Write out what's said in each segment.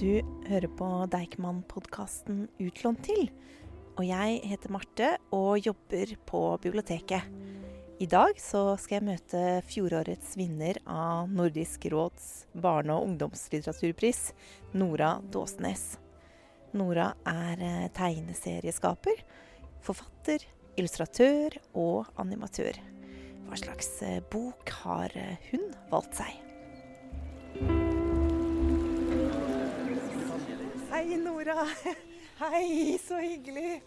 Du hører på Deichman-podkasten Utlånt til. Og jeg heter Marte og jobber på biblioteket. I dag skal jeg møte fjorårets vinner av Nordisk råds barne- og ungdomslitteraturpris, Nora Dåsnes. Nora er eh, tegneserieskaper, forfatter, illustratør og animatør. Hva slags eh, bok har eh, hun valgt seg? Hei, Nora. Hei, så hyggelig.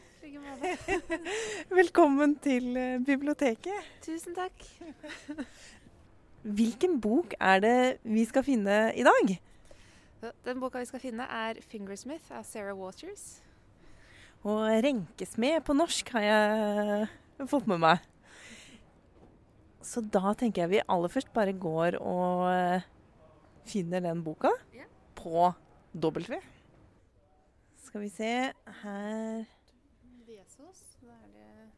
Velkommen til eh, biblioteket. Tusen takk. Hvilken bok er det vi skal finne i dag? Den boka vi skal finne, er 'Fingersmith' av Sarah Waters. Og 'Renkesmed' på norsk har jeg fått med meg. Så da tenker jeg vi aller først bare går og eh, finner den boka på W. Skal vi se her Vesos. Da er det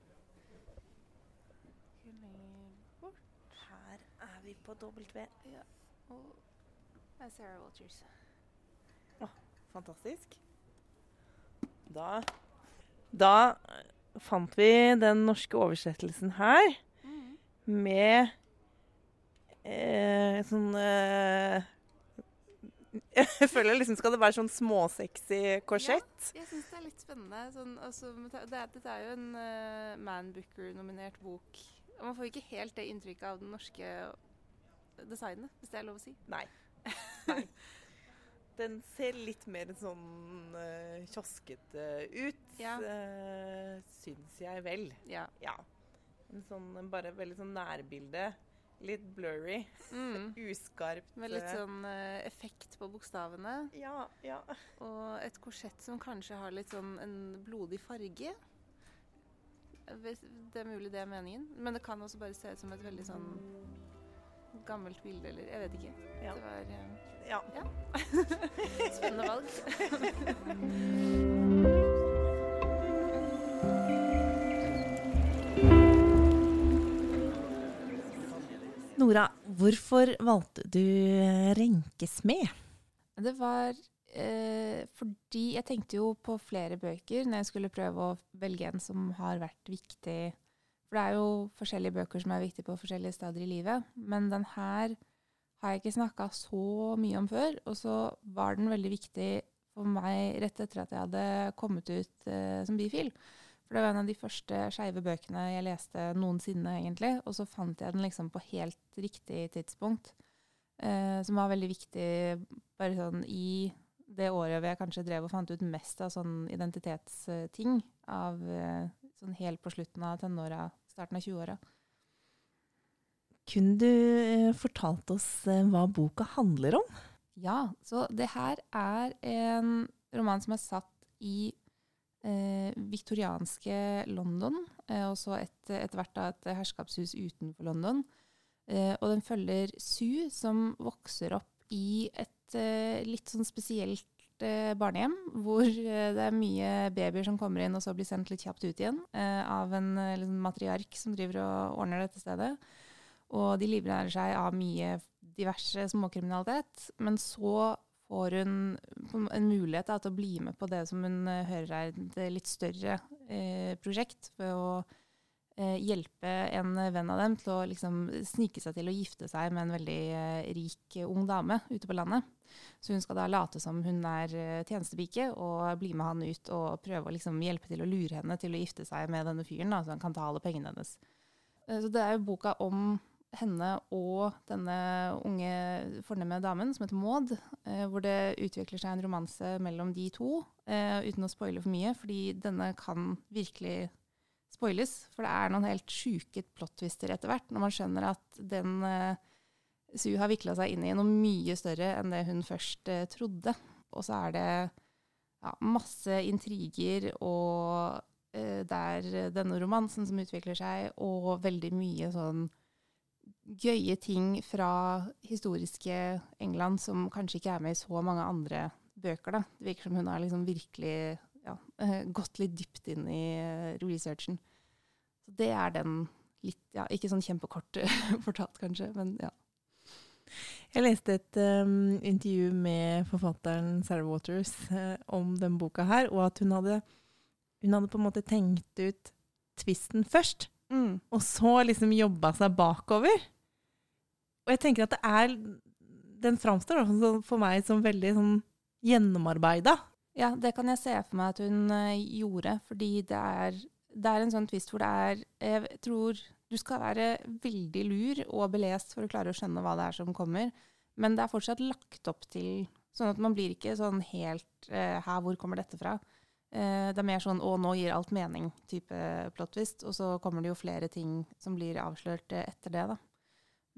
lenger bort. Her er vi på W. Ja. Og det er Sarah Waters. Fantastisk. Da Da fant vi den norske oversettelsen her med eh, sånn eh, Jeg føler liksom skal det være sånn småsexy korsett. Ja, Jeg syns det er litt spennende. Sånn, altså, med det er, dette er jo en uh, Man Booker-nominert bok. Og man får ikke helt det inntrykket av den norske designet, hvis det er lov å si. Nei. Nei. Den ser litt mer sånn uh, kioskete ut, Ja. uh, syns jeg vel. Ja. Ja. En sånn, bare veldig sånn nærbilde. Litt blurry. Mm. Uskarpt. Med litt eh, sånn uh, effekt på bokstavene. Ja, ja. Og et korsett som kanskje har litt sånn en blodig farge. Det er mulig det er meningen, men det kan også bare se ut som et veldig sånn gammelt bilde, eller jeg vet ikke. Ja. Det var eh, ja. spennende valg. Nora, hvorfor valgte du renkesmed? Det var eh, fordi jeg tenkte jo på flere bøker når jeg skulle prøve å velge en som har vært viktig. For det er jo forskjellige bøker som er viktige på forskjellige steder i livet. Men den her har jeg ikke snakka så mye om før. Og så var den veldig viktig for meg rett etter at jeg hadde kommet ut eh, som bifil. For det var en av de første skeive bøkene jeg leste noensinne, egentlig. Og så fant jeg den liksom på helt riktig tidspunkt. Eh, som var veldig viktig bare sånn i det året hvor jeg kanskje drev og fant ut mest av sånn identitetsting. Av eh, sånn helt på slutten av tenåra, starten av 20-åra. Kunne du eh, fortalt oss eh, hva boka handler om? Ja, så det her er en roman som er satt i eh, viktorianske London, eh, og så et- etter hvert da et herskapshus utenfor London. Eh, og den følger Sue, som vokser opp i et eh, litt sånn spesielt eh, barnehjem, hvor eh, det er mye babyer som kommer inn og så blir sendt litt kjapt ut igjen av en liksom matriark som driver og ordner dette stedet. Og de livnærer seg av mye diverse småkriminalitet. Men så får hun en- mulighet da, til å bli med på det som hun eh, hører er et litt større eh, prosjekt, ved å eh, hjelpe en venn av dem til å liksom snike seg til å gifte seg med en veldig eh, rik eh, ung dame ute på landet. Så hun skal da late som hun er eh, tjenestepike og bli med han ut og prøve å liksom hjelpe til å lure henne til å gifte seg med denne fyren, da, så han kan ta alle pengene hennes. Eh, Så det er jo boka om henne og denne unge fornemme damen som heter Maud, eh, hvor det utvikler seg en romanse mellom de to, eh, uten å spoile for mye, fordi denne kan virkelig spoiles. For det er noen helt sjuke plot-twister etter hvert, når man skjønner at den eh, Sue har vikla seg inn i noe mye større enn det hun først eh, trodde. Og så er det ja, masse intriger og eh, det er denne romansen som utvikler seg, og veldig mye sånn gøye ting fra historiske England som kanskje ikke er med i så mange andre bøker. Da. Det virker som hun har liksom virkelig ja, eh, gått litt dypt inn i eh, researchen. Så det er den litt, ja, ikke sånn kjempekort fortalt kanskje, men ja. Jeg leste et um, intervju med forfatteren Sarah Waters uh, om den boka her, og at hun hadde, hun hadde på en måte tenkt ut tvisten først, Mm. og så liksom jobba seg bakover. Og jeg tenker at det er Den framstår for meg som veldig sånn gjennomarbeida. Ja, det kan jeg se for meg at hun eh, gjorde, fordi det er, det er en sånn twist hvor det er Jeg tror du skal være veldig lur og belest for å klare å skjønne hva det er som kommer, men det er fortsatt lagt opp til sånn at man blir ikke sånn helt eh, Her, hvor kommer dette fra? Eh, det er mer sånn 'å, nå gir alt mening'-type plot twist, og så kommer det jo flere ting som blir avslørt eh, etter det, da.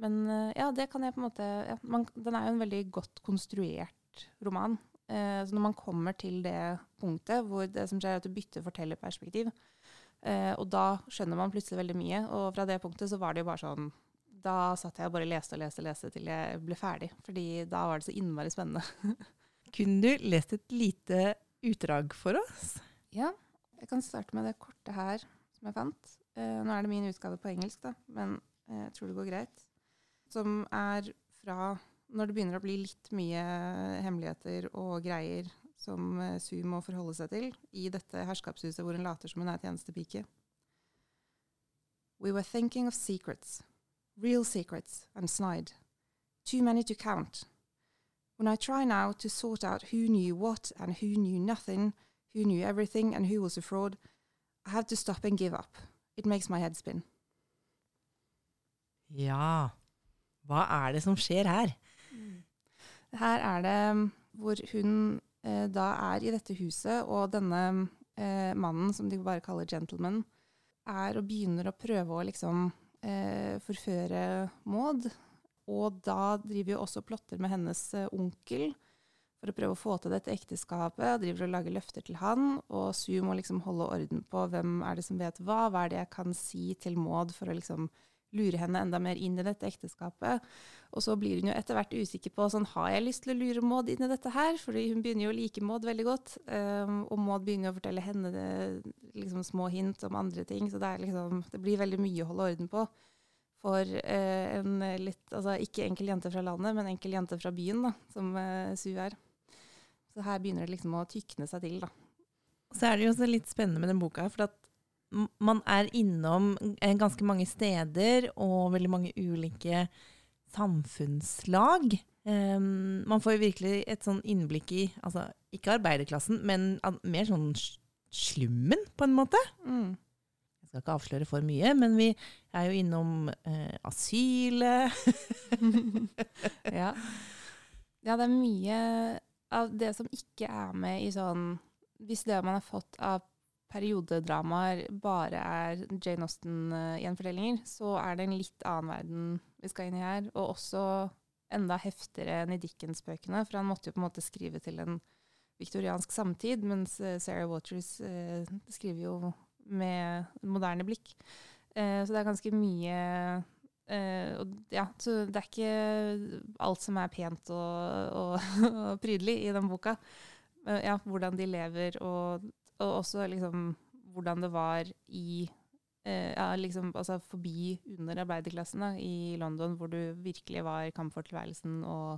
Men eh, ja, det kan jeg på en måte ja, man, Den er jo en veldig godt konstruert roman. Eh, så når man kommer til det punktet hvor det som skjer er at du bytter fortellerperspektiv, eh, og da skjønner man plutselig veldig mye, og fra det punktet så var det jo bare sånn Da satt jeg og bare leste og leste og leste til jeg ble ferdig, fordi da var det så innmari spennende. Kunne du lest et lite utdrag for oss? Ja, jeg kan starte med det kortet her som jeg fant. Eh, nå er det min utgave på engelsk, da, men eh, jeg tror det går greit. Som er fra når det begynner å bli litt mye hemmeligheter og greier som eh, Su må forholde seg til i dette herskapshuset hvor hun later som hun er tjenestepike. We were thinking of secrets, real secrets, and snide. Too many to count. When I try now to sort out who knew what and who knew nothing, who knew everything and who was a fraud, I have to stop and give up. It makes my head spin. Ja. Hva er det som skjer her? Her er det mm, hvor hun eh, da er i dette huset, og denne eh, mannen, som de bare kaller gentleman, er og begynner å prøve å liksom eh, forføre Maud. Og da driver jo også plotter med hennes eh, onkel for å prøve å få til dette ekteskapet. Driver og lager løfter til han, og Sue må liksom holde orden på hvem er det som vet hva. Hva er det jeg kan si til Maud for å liksom lure henne enda mer inn i dette ekteskapet. Og så blir hun jo etter hvert usikker på sånn, har jeg lyst til å lure Maud inn i dette her, fordi hun begynner jo å like Maud veldig godt. Um, og Maud begynner å fortelle henne det, liksom, små hint om andre ting, så det, liksom, det blir veldig mye å holde orden på. For uh, en litt, altså ikke enkel jente fra landet, men enkel jente fra byen, da, som uh, Su er. Så her begynner det liksom å tykne seg til, da. Så er det jo også litt spennende med den boka, for at man er innom eh, ganske mange steder og veldig mange ulike samfunnslag. Um, man får jo virkelig et sånn innblikk i, altså ikke arbeiderklassen, men mer sånn slummen, på en måte. Mm. Jeg skal ikke avsløre for mye, men vi er jo innom eh, asylet. ja. ja, det er mye av det som ikke er med i sånn Hvis det man har fått av periodedramaer bare er Jane Austen-gjenfortellinger, så er det en litt annen verden vi skal inn i her. Og også enda heftigere enn i Dickens-bøkene, for han måtte jo på en måte skrive til en viktoriansk samtid, mens eh, Sarah Waters eh, skriver jo med moderne blikk. Eh, så det er ganske mye eh, og, ja, så det er ikke alt som er pent og, og, og prydelig i den boka. Ja, hvordan de lever, og, og også liksom hvordan det var i eh, ja, liksom, altså forbi under arbeiderklassen da, i London, hvor du virkelig var kamp for tilværelsen. Og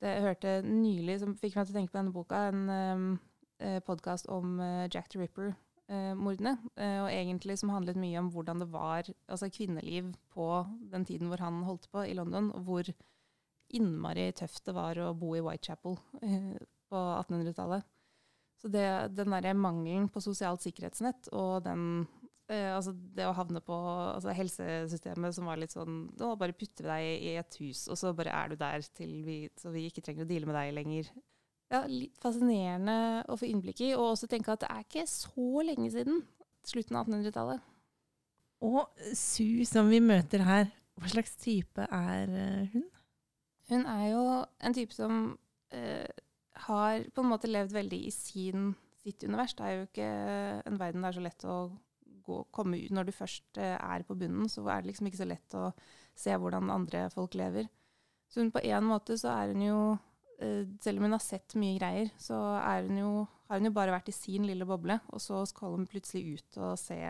det, jeg hørte nylig, som fikk meg til å tenke på denne boka, en eh, podkast om eh, Jack the Ripper-mordene. Eh, og egentlig som handlet mye om hvordan det var altså kvinneliv på den tiden hvor han holdt på i London, og hvor innmari tøft det var å bo i Whitechapel eh, på 1800-tallet. Så det, den derre mangelen på sosialt sikkerhetsnett og den eh, altså det å havne på altså helsesystemet som var litt sånn Nå bare putter vi deg i et hus, og så bare er du der til vi, så vi ikke trenger å deale med deg lenger. Ja, litt fascinerende å få innblikk i, og også tenke at det er ikke så lenge siden. Slutten av 1800-tallet. Og Su som vi møter her, hva slags type er eh, hun? Hun er jo en type som eh, har på en måte levd veldig i sin, sitt univers. Det er jo ikke en verden det er så lett å gå, komme ut Når du først eh, er på bunnen, så er det liksom ikke så lett å se hvordan andre folk lever. Så hun på en måte så er hun jo eh, Selv om hun har sett mye greier, så hun jo, har hun jo bare vært i sin lille boble. Og så skal hun plutselig ut og se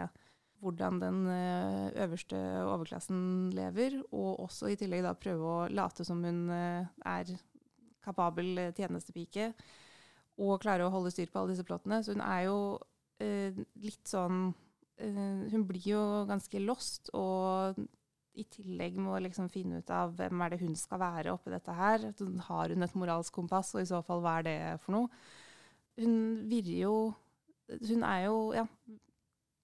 hvordan den eh, øverste overklassen lever, og også i tillegg da prøve å late som hun er kapabel eh, tjenestepike, og klare å holde styr på alle disse plottene. Så hun er jo eh, litt sånn eh, Hun blir jo ganske lost, og i tillegg må liksom finne ut av hvem er det hun skal være oppi dette her. Har hun et moralsk kompass, og i så fall hva er det for noe? Hun virrer jo Hun er jo ja,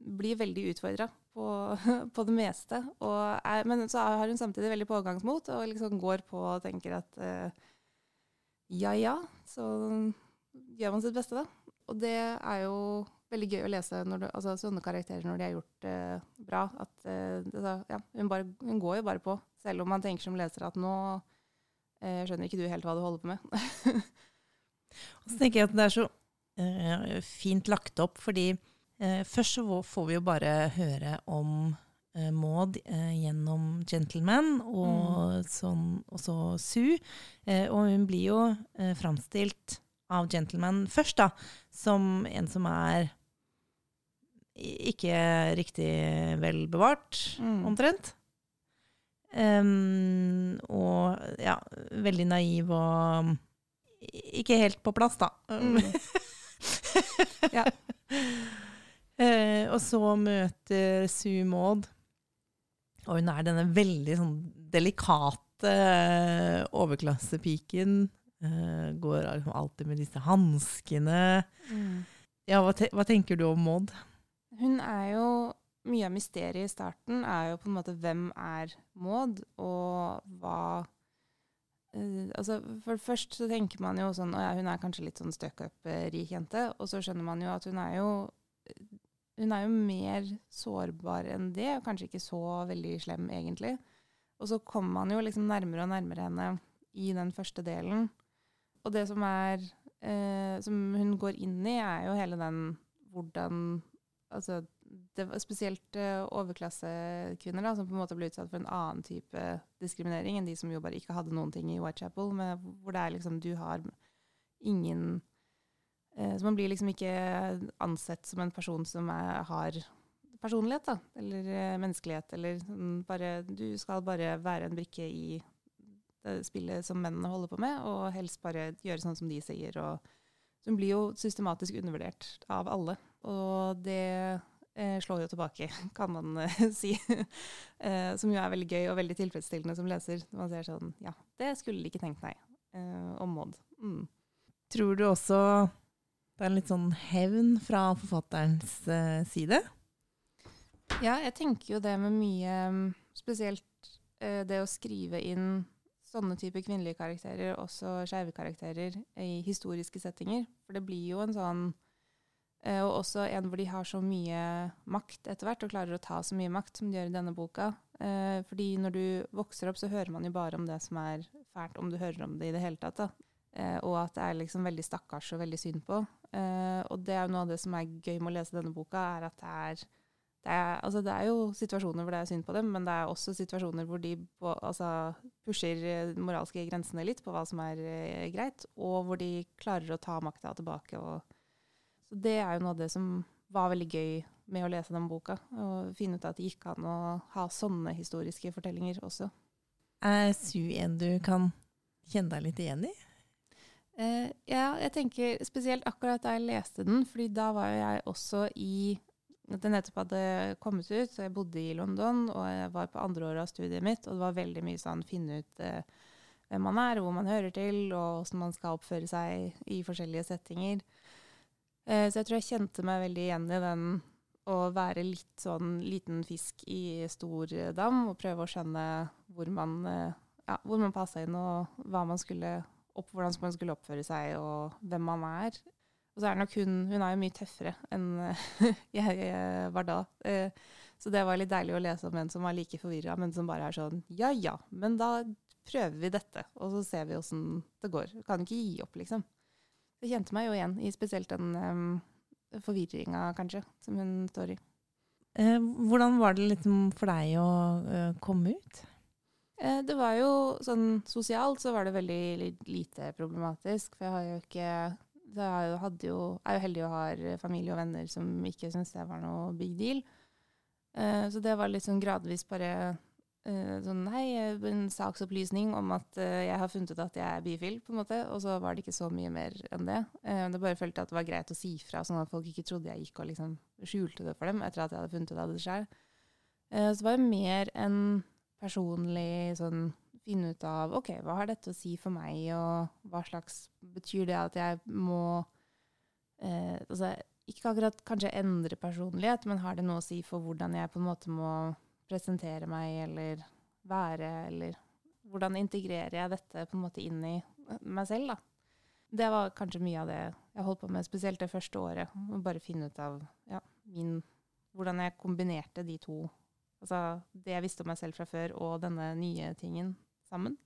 blir veldig utfordra på, på, det meste. Er, men så har hun samtidig veldig pågangsmot og liksom går på og tenker at uh, ja ja, så gjør man sitt beste, da. Og det er jo veldig gøy å lese du, altså, sånne karakterer når de har gjort det eh, bra. At, uh, ja, hun, bare, hun, går jo bare på, selv om man tenker som leser at nå eh, skjønner ikke du helt hva du holder på med. og så tenker jeg at det er så fint lagt opp, fordi først så får vi jo bare høre om Maud gjennom 'Gentleman', og, mm. sånn, og så Sue. og hun blir jo framstilt av 'Gentleman' først, da, som en som er ikke riktig vel bevart, mm. omtrent. Um, og ja, veldig naiv og ikke helt på plass, da. Mm. ja. uh, og så møter Sue Maud, og hun er denne veldig sånn delikate uh, overklassepiken. Uh, går alltid med disse hanskene. Mm. Ja, hva, te hva tenker du om Maud? Hun er jo Mye av mysteriet i starten er jo på en måte hvem er Maud, og hva uh, altså For først så tenker man jo sånn at ja, hun er kanskje litt sånn stuck up-rik jente. Og så skjønner man jo at hun er jo Hun er jo mer sårbar enn det, og kanskje ikke så veldig slem, egentlig. Og så kommer man jo liksom nærmere og nærmere henne i den første delen. Og det som er eh, Som hun går inn i, er jo hele den hvordan altså, det var spesielt eh, overklassekvinner som på en måte ble utsatt for en annen type diskriminering enn de som jo bare ikke hadde noen ting i Whitechapel, hvor det er liksom du har ingen Så man blir liksom ikke ansett som en person som er, har personlighet, da, eller uh, menneskelighet, eller sånn bare Du skal bare være en brikke i det spillet som mennene holder på med, og helst bare gjøre sånn som de sier. og Hun blir jo systematisk undervurdert av alle. Og det eh, slår jo tilbake, kan man eh, si. eh, som jo er veldig gøy og veldig tilfredsstillende som leser. Man ser sånn Ja, det skulle de ikke tenkt, nei. Eh, om Maud. Mm. Tror du også det er litt sånn hevn fra forfatterens uh, side? Ja, jeg tenker jo det med mye Spesielt uh, det å skrive inn sånne type kvinnelige karakterer, også skeive karakterer, i historiske settinger. For det blir jo en sånn uh, og også en hvor de har så mye makt etter hvert, og klarer å ta så mye makt som de gjør i denne boka. Fordi når du vokser opp, så hører man jo bare om det som er fælt, om du hører om det i det hele tatt. da. Eh, og at det er liksom veldig stakkars og veldig synd på. Eh, og det er jo noe av det som er gøy med å lese denne boka, er at det er, det er, altså det er jo situasjoner hvor det er synd på dem, men det er også situasjoner hvor de på, altså pusher de moralske grensene litt på hva som er eh, greit, og hvor de klarer å ta makta tilbake og så det er jo noe av det som var veldig gøy med å lese den boka. Og finne ut at det gikk an å ha sånne historiske fortellinger også. Er Su en du kan kjenne deg litt igjen i? Eh, ja, jeg tenker spesielt akkurat da jeg leste den, fordi da var jeg også i at det nettopp hadde kommet ut, så jeg bodde i London, og jeg var på andre året av studiet mitt, og det var veldig mye sånn finne ut eh, hvem man er, hvor man hører til, og hvordan man skal oppføre seg i forskjellige settinger. Eh, så jeg tror jeg kjente meg veldig igjen i den å være litt sånn liten fisk i stor dam og prøve å skjønne hvor man, ja, hvor man passa inn, og hva man skulle opp, hvordan man skulle oppføre seg, og hvem man er. Og så er nok hun Hun er jo mye tøffere enn jeg var da. Eh, så det var litt deilig å lese om en som var like forvirra, men som bare er sånn Ja ja, men da prøver vi dette, og så ser vi åssen det går. Kan ikke gi opp, liksom. Jeg kjente meg jo igjen i spesielt den um, forvirringa, kanskje, som hun står i. Eh, hvordan var det liksom for deg å komme ut? Eh, det var jo sånn sosialt så var det veldig lite problematisk. For jeg har jo ikke jeg, jo, er jo heldig og har familie og venner som ikke syns det var noe big deal. Eh, så det var litt sånn gradvis bare eh, sånn Hei, eh, en saksopplysning om at eh, jeg har funnet ut at jeg er bifil, på en måte. Og så var det ikke så mye mer enn det. Eh, det bare følte at det var greit å si fra, sånn at folk ikke trodde jeg gikk og liksom skjulte det for dem etter at jeg hadde funnet ut av det sjøl. så det var jo mer enn personlig sånn finne ut av OK, hva har dette å si for meg, og hva slags Betyr det at jeg må eh, altså, ikke akkurat kanskje endre personlighet, men har det noe å si for hvordan jeg på en måte må presentere meg eller være, eller hvordan integrerer jeg dette på en måte inn i meg selv, da. Det var kanskje mye av det jeg holdt på med, spesielt det første året. Å bare finne ut av ja, min, hvordan jeg kombinerte de to. Altså det jeg visste om meg selv fra før, og denne nye tingen sammen.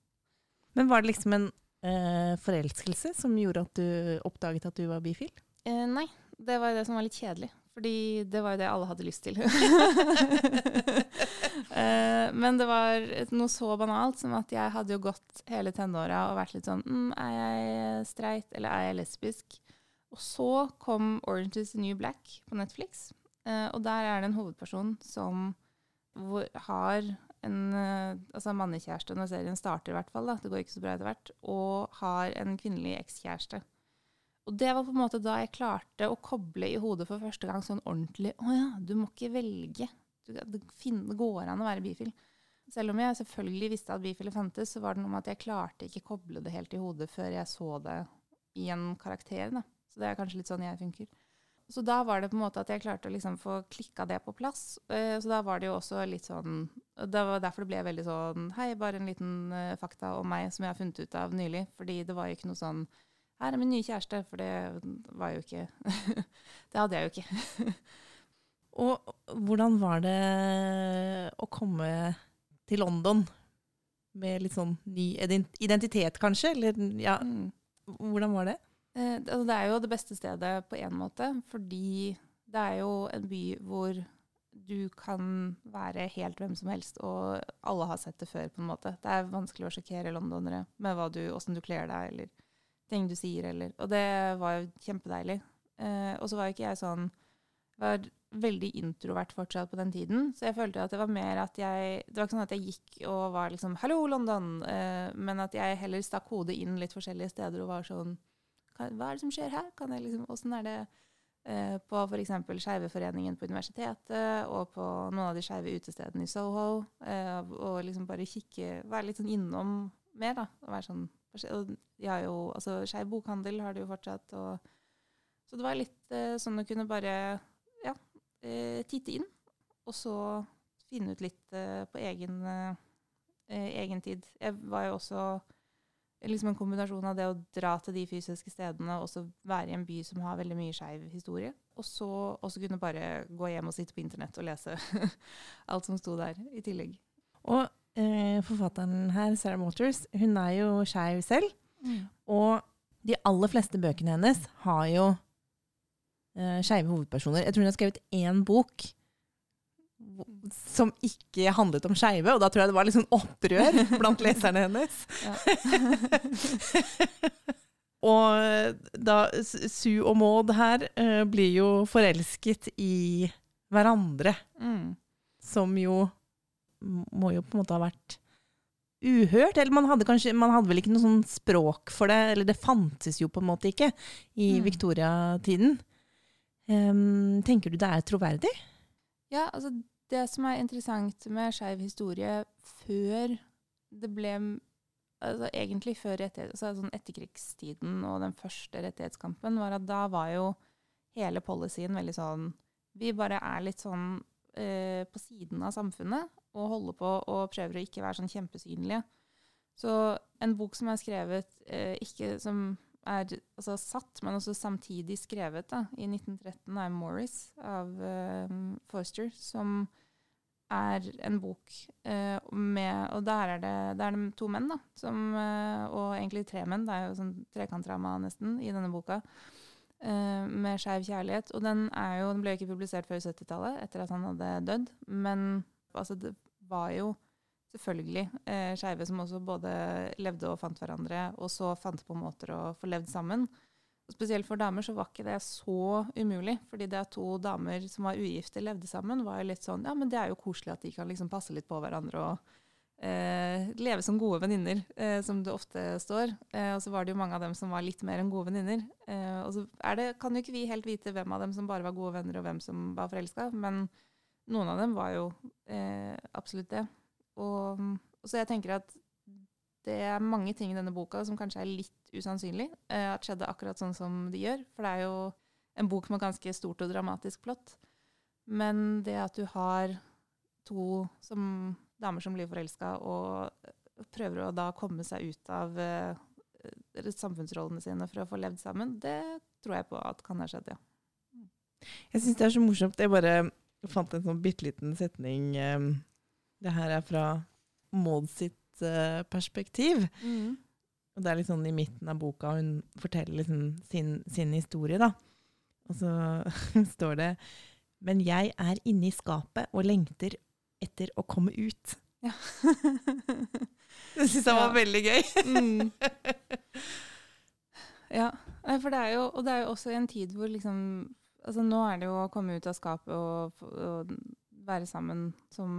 Men var det liksom en eh, forelskelse som gjorde at du oppdaget at du var bifil? Eh, nei, det var jo det som var litt kjedelig. Fordi det var jo det alle hadde lyst til. eh, men det var noe så banalt som at jeg hadde jo gått hele tenåra og vært litt sånn mm, Er jeg streit, eller er jeg lesbisk? Og så kom Orange is the New Black på Netflix. Eh, og der er det en hovedperson som hvor, har en uh, altså mannekjæreste når serien starter, i hvert fall. da, Det går ikke så bra etter hvert. Og har en kvinnelig ekskjæreste. Og det var på en måte da jeg klarte å koble i hodet for første gang sånn ordentlig Å ja, du må ikke velge. Det går an å være bifil. Selv om jeg selvfølgelig visste at bifile fantes, så var det noe med at jeg klarte ikke koble det helt i hodet før jeg så det i en karakter. da. Så det er kanskje litt sånn jeg funker. Så da var det på en måte at jeg klarte å liksom få klikka det på plass. Uh, så da var det jo også litt sånn Det var derfor det ble veldig sånn Hei, bare en liten uh, fakta om meg som jeg har funnet ut av nylig. Fordi det var jo ikke noe sånn Her er min nye kjæreste. For det var jo ikke Det hadde jeg jo ikke. Og hvordan var det å komme til London med litt sånn ny identitet, kanskje? Eller ja, mm. hvordan var det? Eh, altså, det er jo det beste stedet på én måte, fordi det er jo en by hvor du kan være helt hvem som helst, og alle har sett det før, på en måte. Det er vanskelig å sjokkere londonere med hva du, hvordan du kler deg, eller ting du sier, eller Og det var jo kjempedeilig. Eh, og så var ikke jeg sånn var veldig introvert fortsatt på den tiden, så jeg følte at det var mer at jeg Det var ikke sånn at jeg gikk og var liksom 'Hallo, London', eh, men at jeg heller stakk hodet inn litt forskjellige steder og var sånn hva er det som skjer her? Kan jeg liksom, Åssen er det eh, på f.eks. Skeiveforeningen på universitetet og på noen av de skeive utestedene i Soho? Eh, og liksom bare kikke Være litt sånn innom mer, da. Og være sånn og de har jo, altså Skeiv bokhandel har det jo fortsatt. Og, så det var litt eh, sånn å kunne bare ja, eh, titte inn, og så finne ut litt eh, på egen, eh, egen tid. Jeg var jo også liksom en kombinasjon av det å dra til de fysiske stedene og så være i en by som har veldig mye skeiv historie. Og så også kunne bare gå hjem og sitte på internett og lese alt som sto der i tillegg. Og eh, forfatteren her, Sarah Motors, hun er jo skeiv selv. Mm. Og de aller fleste bøkene hennes har jo eh, skeive hovedpersoner. Jeg tror hun har skrevet én bok som ikke handlet om skeive, og da tror jeg det var litt sånn opprør blant leserne hennes. og da Sue og Maud her uh, blir jo forelsket i hverandre, mm. som jo må jo på en måte ha vært uhørt. Eller man hadde, kanskje, man hadde vel ikke noe sånn språk for det, eller det fantes jo på en måte ikke i mm. Victoria-tiden. Um, tenker du det er troverdig? Ja, altså det som er interessant med skeiv historie før det ble altså Egentlig før rettighet, altså sånn etterkrigstiden og den første rettighetskampen, var at da var jo hele policyen veldig sånn Vi bare er litt sånn eh, på siden av samfunnet og holder på og prøver å ikke være sånn kjempesynlige. Så en bok som er skrevet eh, ikke som er altså, satt, men også samtidig skrevet da, i 1913 av Morris av uh, Forster, som er en bok uh, med Og der er, det, der er det to menn, da, som, uh, og egentlig tre menn. Det er jo sånn trekantdrama nesten i denne boka. med skeiv kjærlighet. Og den, jo, den ble jo ikke publisert før 70-tallet, etter at han hadde dødd. Men altså, det var jo selvfølgelig eh, skeive som også både levde og fant hverandre, og så fant på måter å få levd sammen. Og Spesielt for damer så var ikke det så umulig, fordi det at to damer som var ugifte, levde sammen, var jo litt sånn Ja, men det er jo koselig at de kan liksom passe litt på hverandre og eh, leve som gode venninner, eh, som det ofte står. Eh, og så var det jo mange av dem som var litt mer enn gode venninner. Eh, og så det, kan jo ikke vi helt vite hvem av dem som bare var gode venner, og hvem som var forelska, men noen av dem var jo eh, absolutt det. Og, så jeg tenker at det er mange ting i denne boka som kanskje er litt usannsynlig eh, at skjedde akkurat sånn som de gjør. For det er jo en bok med ganske stort og dramatisk plott. Men det at du har to som, damer som blir forelska, og prøver å da komme seg ut av eh, samfunnsrollene sine for å få levd sammen, det tror jeg på at kan ha skjedd, ja. Jeg syns det er så morsomt. Jeg bare fant en sånn bitte liten setning. eh, Det her er fra Maud sitt uh, perspektiv. Mm. Og det er litt sånn i midten av boka hun forteller liksom sin, sin historie, da. Og så står det Men jeg er inne i skapet og lengter etter å komme ut. Ja. Det syns jeg var Ja. veldig gøy. Mm. Ja, for det er jo, og det er jo også en tid hvor liksom altså Nå er det jo å komme ut av skapet og, og være sammen som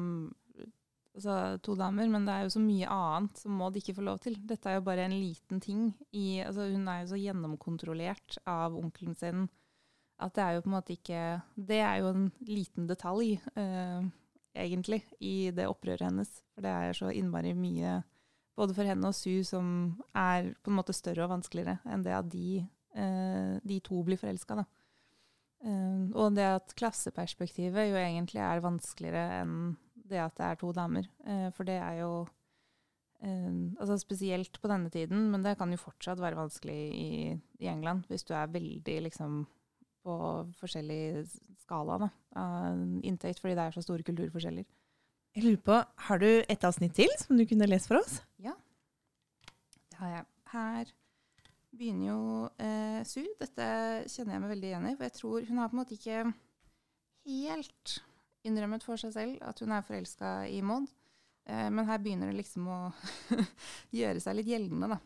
altså, to damer, men det er jo så mye annet som Maud ikke får lov til. Dette er jo bare en liten ting. I, altså, hun er jo så gjennomkontrollert av onkelen sin at det er jo på en måte ikke Det er jo en liten detalj, eh, egentlig, i det opprøret hennes. For det er så innmari mye både for henne og Sue som er på en måte større og vanskeligere enn det at de, eh, de to blir forelska. Eh, og det at klasseperspektivet jo egentlig er vanskeligere enn det at det er to damer. Eh, for det er jo eh, altså Spesielt på denne tiden, men det kan jo fortsatt være vanskelig i, i England hvis du er veldig liksom på forskjellig skala da, av inntekt, fordi det er så store kulturforskjeller. Jeg lurer på, Har du et avsnitt til som du kunne lest for oss? Ja, Det har jeg. Her begynner jo eh, Su. Dette kjenner jeg meg veldig igjen i. For jeg tror hun har på en måte ikke helt innrømmet for seg selv at hun er forelska i Maud. Eh, men her begynner det liksom å gjøre seg litt gjeldende, da.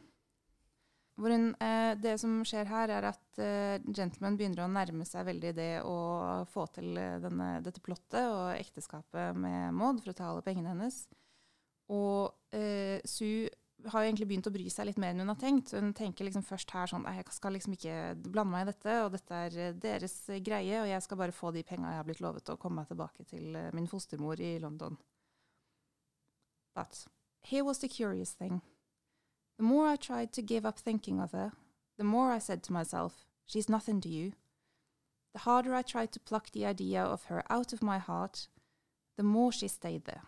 Hun, eh, det som skjer her, er at eh, gentleman begynner å nærme seg veldig det å få til eh, denne, dette plottet og ekteskapet med Maud for å ta alle pengene hennes. Og eh, Sue har egentlig begynt å bry seg litt mer enn hun har tenkt. Hun tenker liksom først her sånn Jeg skal liksom ikke blande meg i dette, og dette er eh, deres greie, og jeg skal bare få de penga jeg har blitt lovet, og komme meg tilbake til eh, min fostermor i London. But here was the curious thing. The more I tried to give up thinking of her, the more I said to myself, She's nothing to you. The harder I tried to pluck the idea of her out of my heart, the more she stayed there.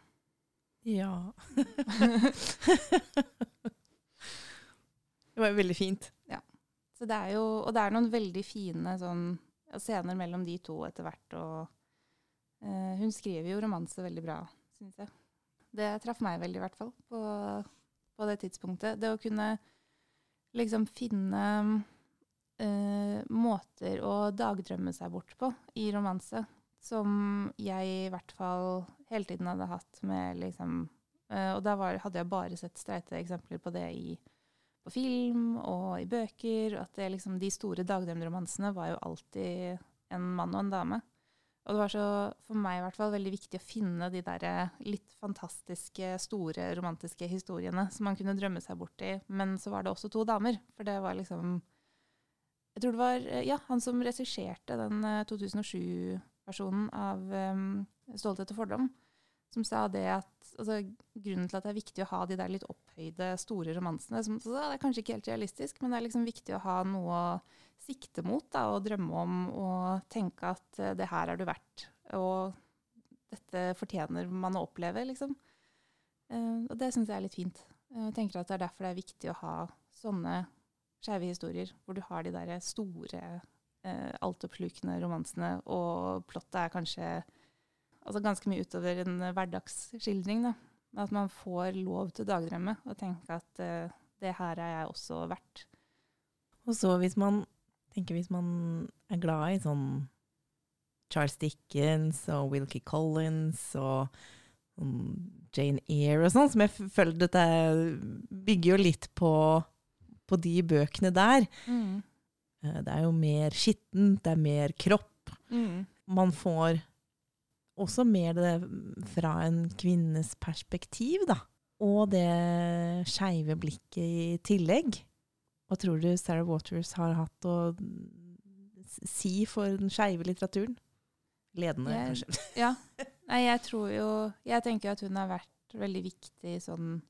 Ja. det var jo veldig fint. Så det er jo, og det er noen veldig fine sånn, scener mellom de to etter hvert. Og uh, hun skriver jo romanse veldig bra, syns jeg. Det traff meg veldig, i hvert fall, på, på det tidspunktet. Det å kunne liksom finne uh, måter å dagdrømme seg bort på i romanse, som jeg i hvert fall hele tiden hadde hatt med liksom eh, Og da var, hadde jeg bare sett streite eksempler på det i, på film og i bøker. At det, liksom, de store dagdrømromansene var jo alltid en mann og en dame. Og det var så, for meg i hvert fall, veldig viktig å finne de der eh, litt fantastiske, store, romantiske historiene som man kunne drømme seg bort i. Men så var det også to damer. For det var liksom Jeg tror det var eh, ja, han som regisserte den 2007 personen av um, 'Stolthet og fordom', som sa det at altså, grunnen til at det er viktig å ha de der litt opphøyde, store romansene som, så, Det er kanskje ikke helt realistisk, men det er liksom viktig å ha noe å sikte mot da, og drømme om og tenke at uh, det her er du verdt, og dette fortjener man å oppleve, liksom. Uh, og det syns jeg er litt fint. Jeg tenker at det er derfor det er viktig å ha sånne skeive historier, hvor du har de der store eh, altoppslukende romansene, og plottet er kanskje altså ganske mye utover en hverdagsskildring. Da. At man får lov til å dagdrømme og tenke at eh, det her er jeg også verdt. Og så hvis man tenker hvis man er glad i sånn Charles Dickens og Wilkie Collins og sånn Jane Eyre og sånn, som jeg føler dette bygger jo litt på, på de bøkene der. Eh, det er jo mer skittent, det er mer kropp. Mm. Man får også mer det fra en kvinnes perspektiv, da. Og det skeive blikket i tillegg. Hva tror du Sarah Waters har hatt å si for den skeive litteraturen? Ledende, Jeg- kanskje. Ja. Nei, jeg tror jo Jeg tenker at hun har vært veldig viktig sånn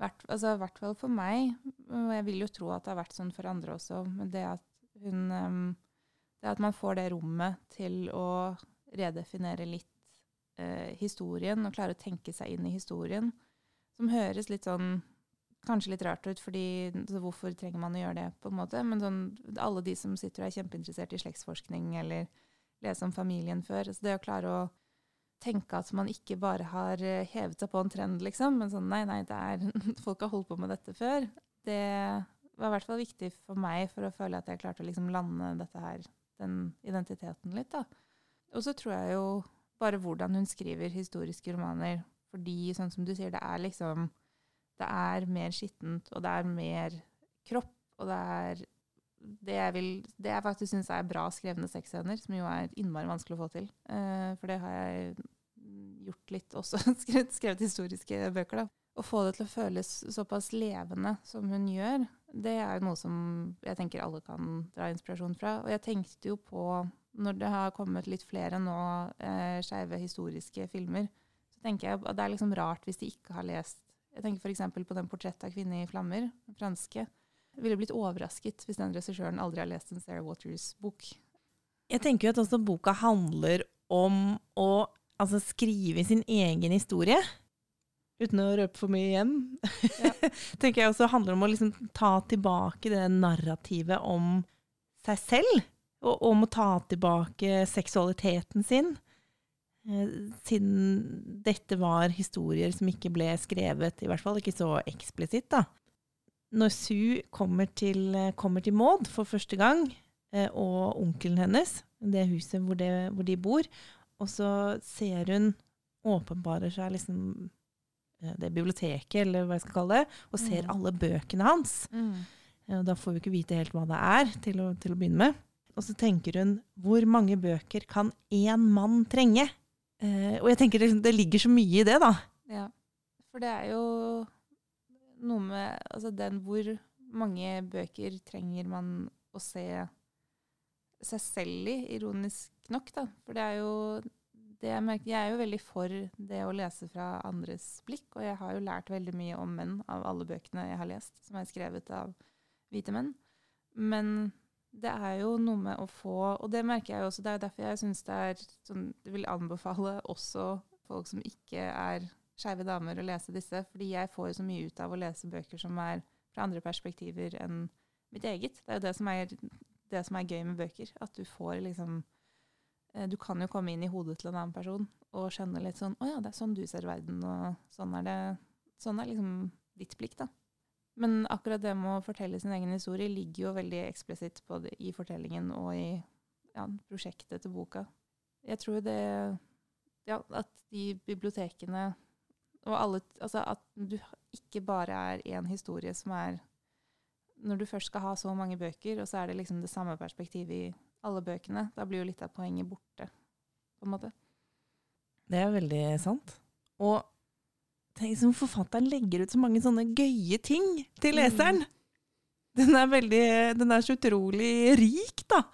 hvert, altså, I hvert fall for meg. Og jeg vil jo tro at det har vært sånn for andre også. Men det at hun ehm, Det at man får det rommet til å redefinere litt eh, historien, og klare å tenke seg inn i historien, som høres litt sånn Kanskje litt rart ut, fordi hvorfor trenger man å gjøre det? på en måte, Men sånn, alle de som sitter og er kjempeinteressert i slektsforskning eller lese om familien før. Så det å klare å tenke at man ikke bare har eh, hevet seg på en trend, liksom, men sånn nei, nei, det er, folk har holdt på med dette før, det var i hvert fall viktig for meg for å føle at jeg klarte å liksom lande dette her, den identiteten litt. da. Og så tror jeg jo bare hvordan hun skriver historiske romaner, fordi sånn som du sier, det er liksom Det er mer skittent, og det er mer kropp, og det er det jeg, vil, det jeg faktisk syns er bra skrevne sexscener, som jo er innmari vanskelig å få til. Eh, for det har jeg gjort litt også, skrevet, historiske bøker. da. Å få det til å føles såpass levende som hun gjør, det er jo noe som jeg tenker alle kan dra inspirasjon fra. Og jeg tenkte jo på, når det har kommet litt flere nå eh, skeive historiske filmer, så tenker jeg at det er liksom rart hvis de ikke har lest Jeg tenker f.eks. på den 'Portrett av kvinne i flammer', den franske. Jeg ville blitt overrasket hvis den regissøren aldri har lest en Sarah Waters-bok. Jeg tenker jo at også boka handler om å altså, skrive sin egen historie. Uten å røpe for mye igjen. tenker jeg også handler om å liksom ta tilbake det narrativet om seg selv. Og om å ta tilbake seksualiteten sin. Eh, Siden dette var historier som ikke ble skrevet, i hvert fall ikke så eksplisitt, da. Når Sue kommer til, kommer til Maud for første gang, eh, og onkelen hennes, det huset hvor, det, hvor de bor. Og så ser hun åpenbarer seg liksom det biblioteket, eller hva jeg skal kalle det, og ser Mm. alle bøkene hans. Mm. Da får vi ikke vite helt hva det er, til å, til å begynne med. Og så tenker hun hvor mange bøker kan én mann trenge? Eh, og jeg tenker det ligger så mye i det, da. Ja, for det er jo noe med altså den hvor mange bøker trenger man å se seg selv i, ironisk nok, da. For det er jo det jeg, merker, jeg er jo veldig for det å lese fra andres blikk, og jeg har jo lært veldig mye om menn av alle bøkene jeg har lest, som er skrevet av hvite menn. Men det er jo noe med å få Og det merker jeg jo også, det er jo derfor jeg syns det er sånn Jeg vil anbefale også folk som ikke er skeive damer å lese disse, fordi jeg får jo så mye ut av å lese bøker som er fra andre perspektiver enn mitt eget. Det er jo det som er, det som er gøy med bøker, at du får liksom Du kan jo komme inn i hodet til en annen person og skjønne litt sånn Å ja, det er sånn du ser verden, og sånn er det Sånn er liksom ditt blikk, da. Men akkurat det med å fortelle sin egen historie ligger jo veldig eksplisitt både i fortellingen og i ja, prosjektet til boka. Jeg tror det Ja, at de bibliotekene og alle Altså at du ikke bare er én historie som er Når du først skal ha så mange bøker, og så er det liksom det samme perspektivet i alle bøkene, da blir jo litt av poenget borte, på en måte. Det er veldig sant. Og tenk som forfatteren legger ut så mange sånne gøye ting til leseren. Den er veldig Den er så utrolig rik, da.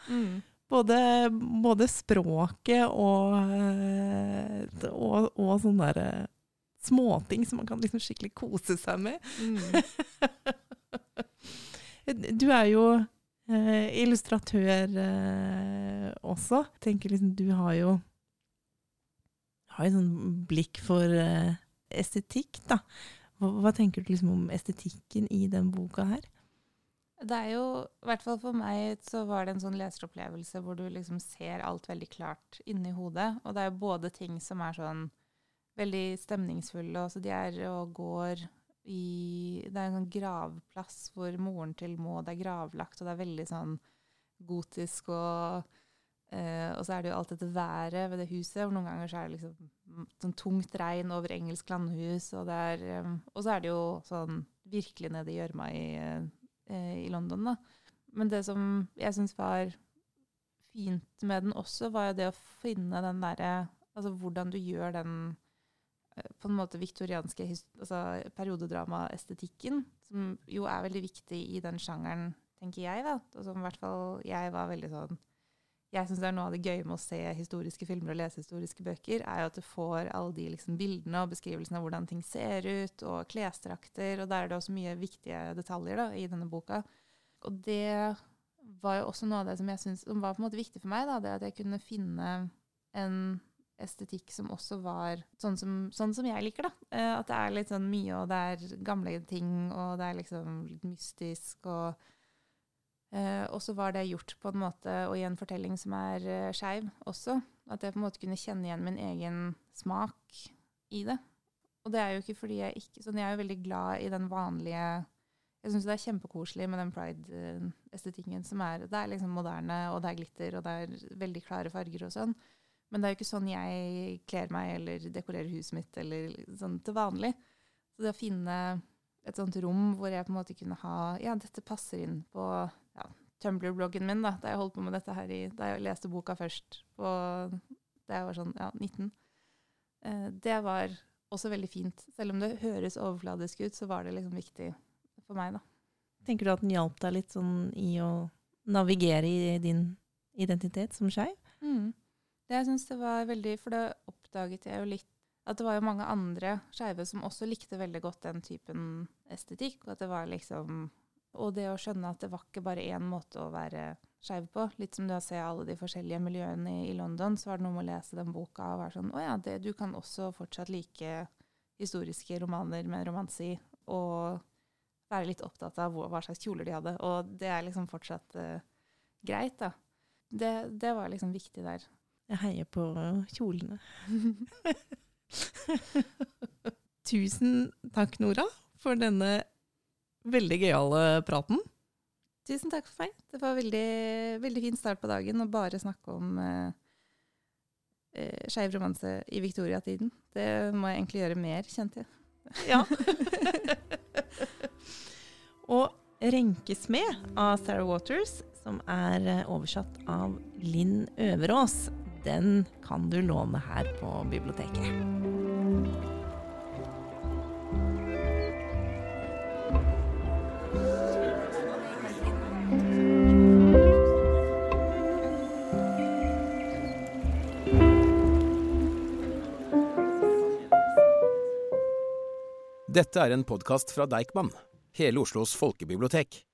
Både, både språket og, eh, og, og sånne der eh, småting som man kan liksom skikkelig kose seg med. Du er jo eh, illustratør eh, også. Tenker liksom, du har jo har jo sånn blikk for eh, estetikk, da. Hva, hva tenker du liksom om estetikken i den boka her? Det er jo, i hvert fall for meg, så var det en sånn leseropplevelse hvor du liksom ser alt veldig klart inni hodet. Og det er jo både ting som er sånn veldig stemningsfulle, og så de er og går i Det er en sånn gravplass hvor moren til Maud er gravlagt, og det er veldig sånn gotisk og eh, Og så er det jo alt dette været ved det huset, hvor noen ganger så er det liksom sånn tungt regn over engelsk landhus, og det er eh, Og så er det jo sånn virkelig nede i gjørma i, eh, i London, da. men det som jeg syns var fint med den også, var jo det å finne den derre Altså hvordan du gjør den på en måte viktorianske altså periodedramaestetikken, som jo er veldig viktig i den sjangeren, tenker jeg, da. Og som i hvert fall jeg var veldig sånn jeg syns det er noe av det gøye med å se historiske filmer og lese historiske bøker, er jo at du får alle de liksom, bildene og beskrivelsene av hvordan ting ser ut, og klesdrakter, og der er det også mye viktige detaljer da, i denne boka. Og det var jo også noe av det som jeg synes, som var på en måte viktig for meg, da, det at jeg kunne finne en estetikk som også var sånn som, sånn som jeg liker, da. Eh, at det er litt sånn mye, og det er gamle ting, og det er liksom litt mystisk, og Eh, og så var det gjort på en måte, og i en fortelling som er eh, skeiv også. At jeg på en måte kunne kjenne igjen min egen smak i det. Og det er jo ikke fordi jeg ikke sånn, Jeg er jo veldig glad i den vanlige Jeg syns det er kjempekoselig med den pride-estetikken som er Det er liksom moderne, og det er glitter, og det er veldig klare farger og sånn. Men det er jo ikke sånn jeg kler meg eller dekorerer huset mitt eller sånn til vanlig. Så det å finne et sånt rom hvor jeg på en måte kunne ha Ja, dette passer inn på ja, Tumblr-bloggen min, da, da jeg holdt på med dette her i, da jeg leste boka først på, da jeg var sånn ja, 19. Eh, det var også veldig fint. Selv om det høres overfladisk ut, så var det liksom viktig for meg, da. Tenker du at den hjalp deg litt sånn i å navigere i din identitet som skeiv? Mm. Det jeg syns det var veldig For da oppdaget jeg jo litt at det var jo mange andre skeive som også likte veldig godt den typen estetikk. Og at det var liksom og det å skjønne at det var ikke bare én måte å være skeiv på. Litt som det å se alle de forskjellige miljøene i, London, så var det noe med å lese den boka og være sånn Å ja, det, du kan også fortsatt like historiske romaner med romanse og være litt opptatt av hva, hva, slags kjoler de hadde. Og det er liksom fortsatt uh, greit, da. Det, det, var liksom viktig der. Jeg heier på kjolene. Tusen takk, Nora, for denne veldig gøyale praten. Tusen takk for meg. Det var veldig, veldig fin start på dagen å bare snakke om eh, eh, skeiv romanse i viktoriatiden. Det må jeg egentlig gjøre mer, kjente jeg. Ja. og 'Renkes med' av Sarah Waters, som er eh, oversatt av Linn Øverås, den kan du låne her på biblioteket. Dette er en podkast fra Deichman, hele Oslos folkebibliotek.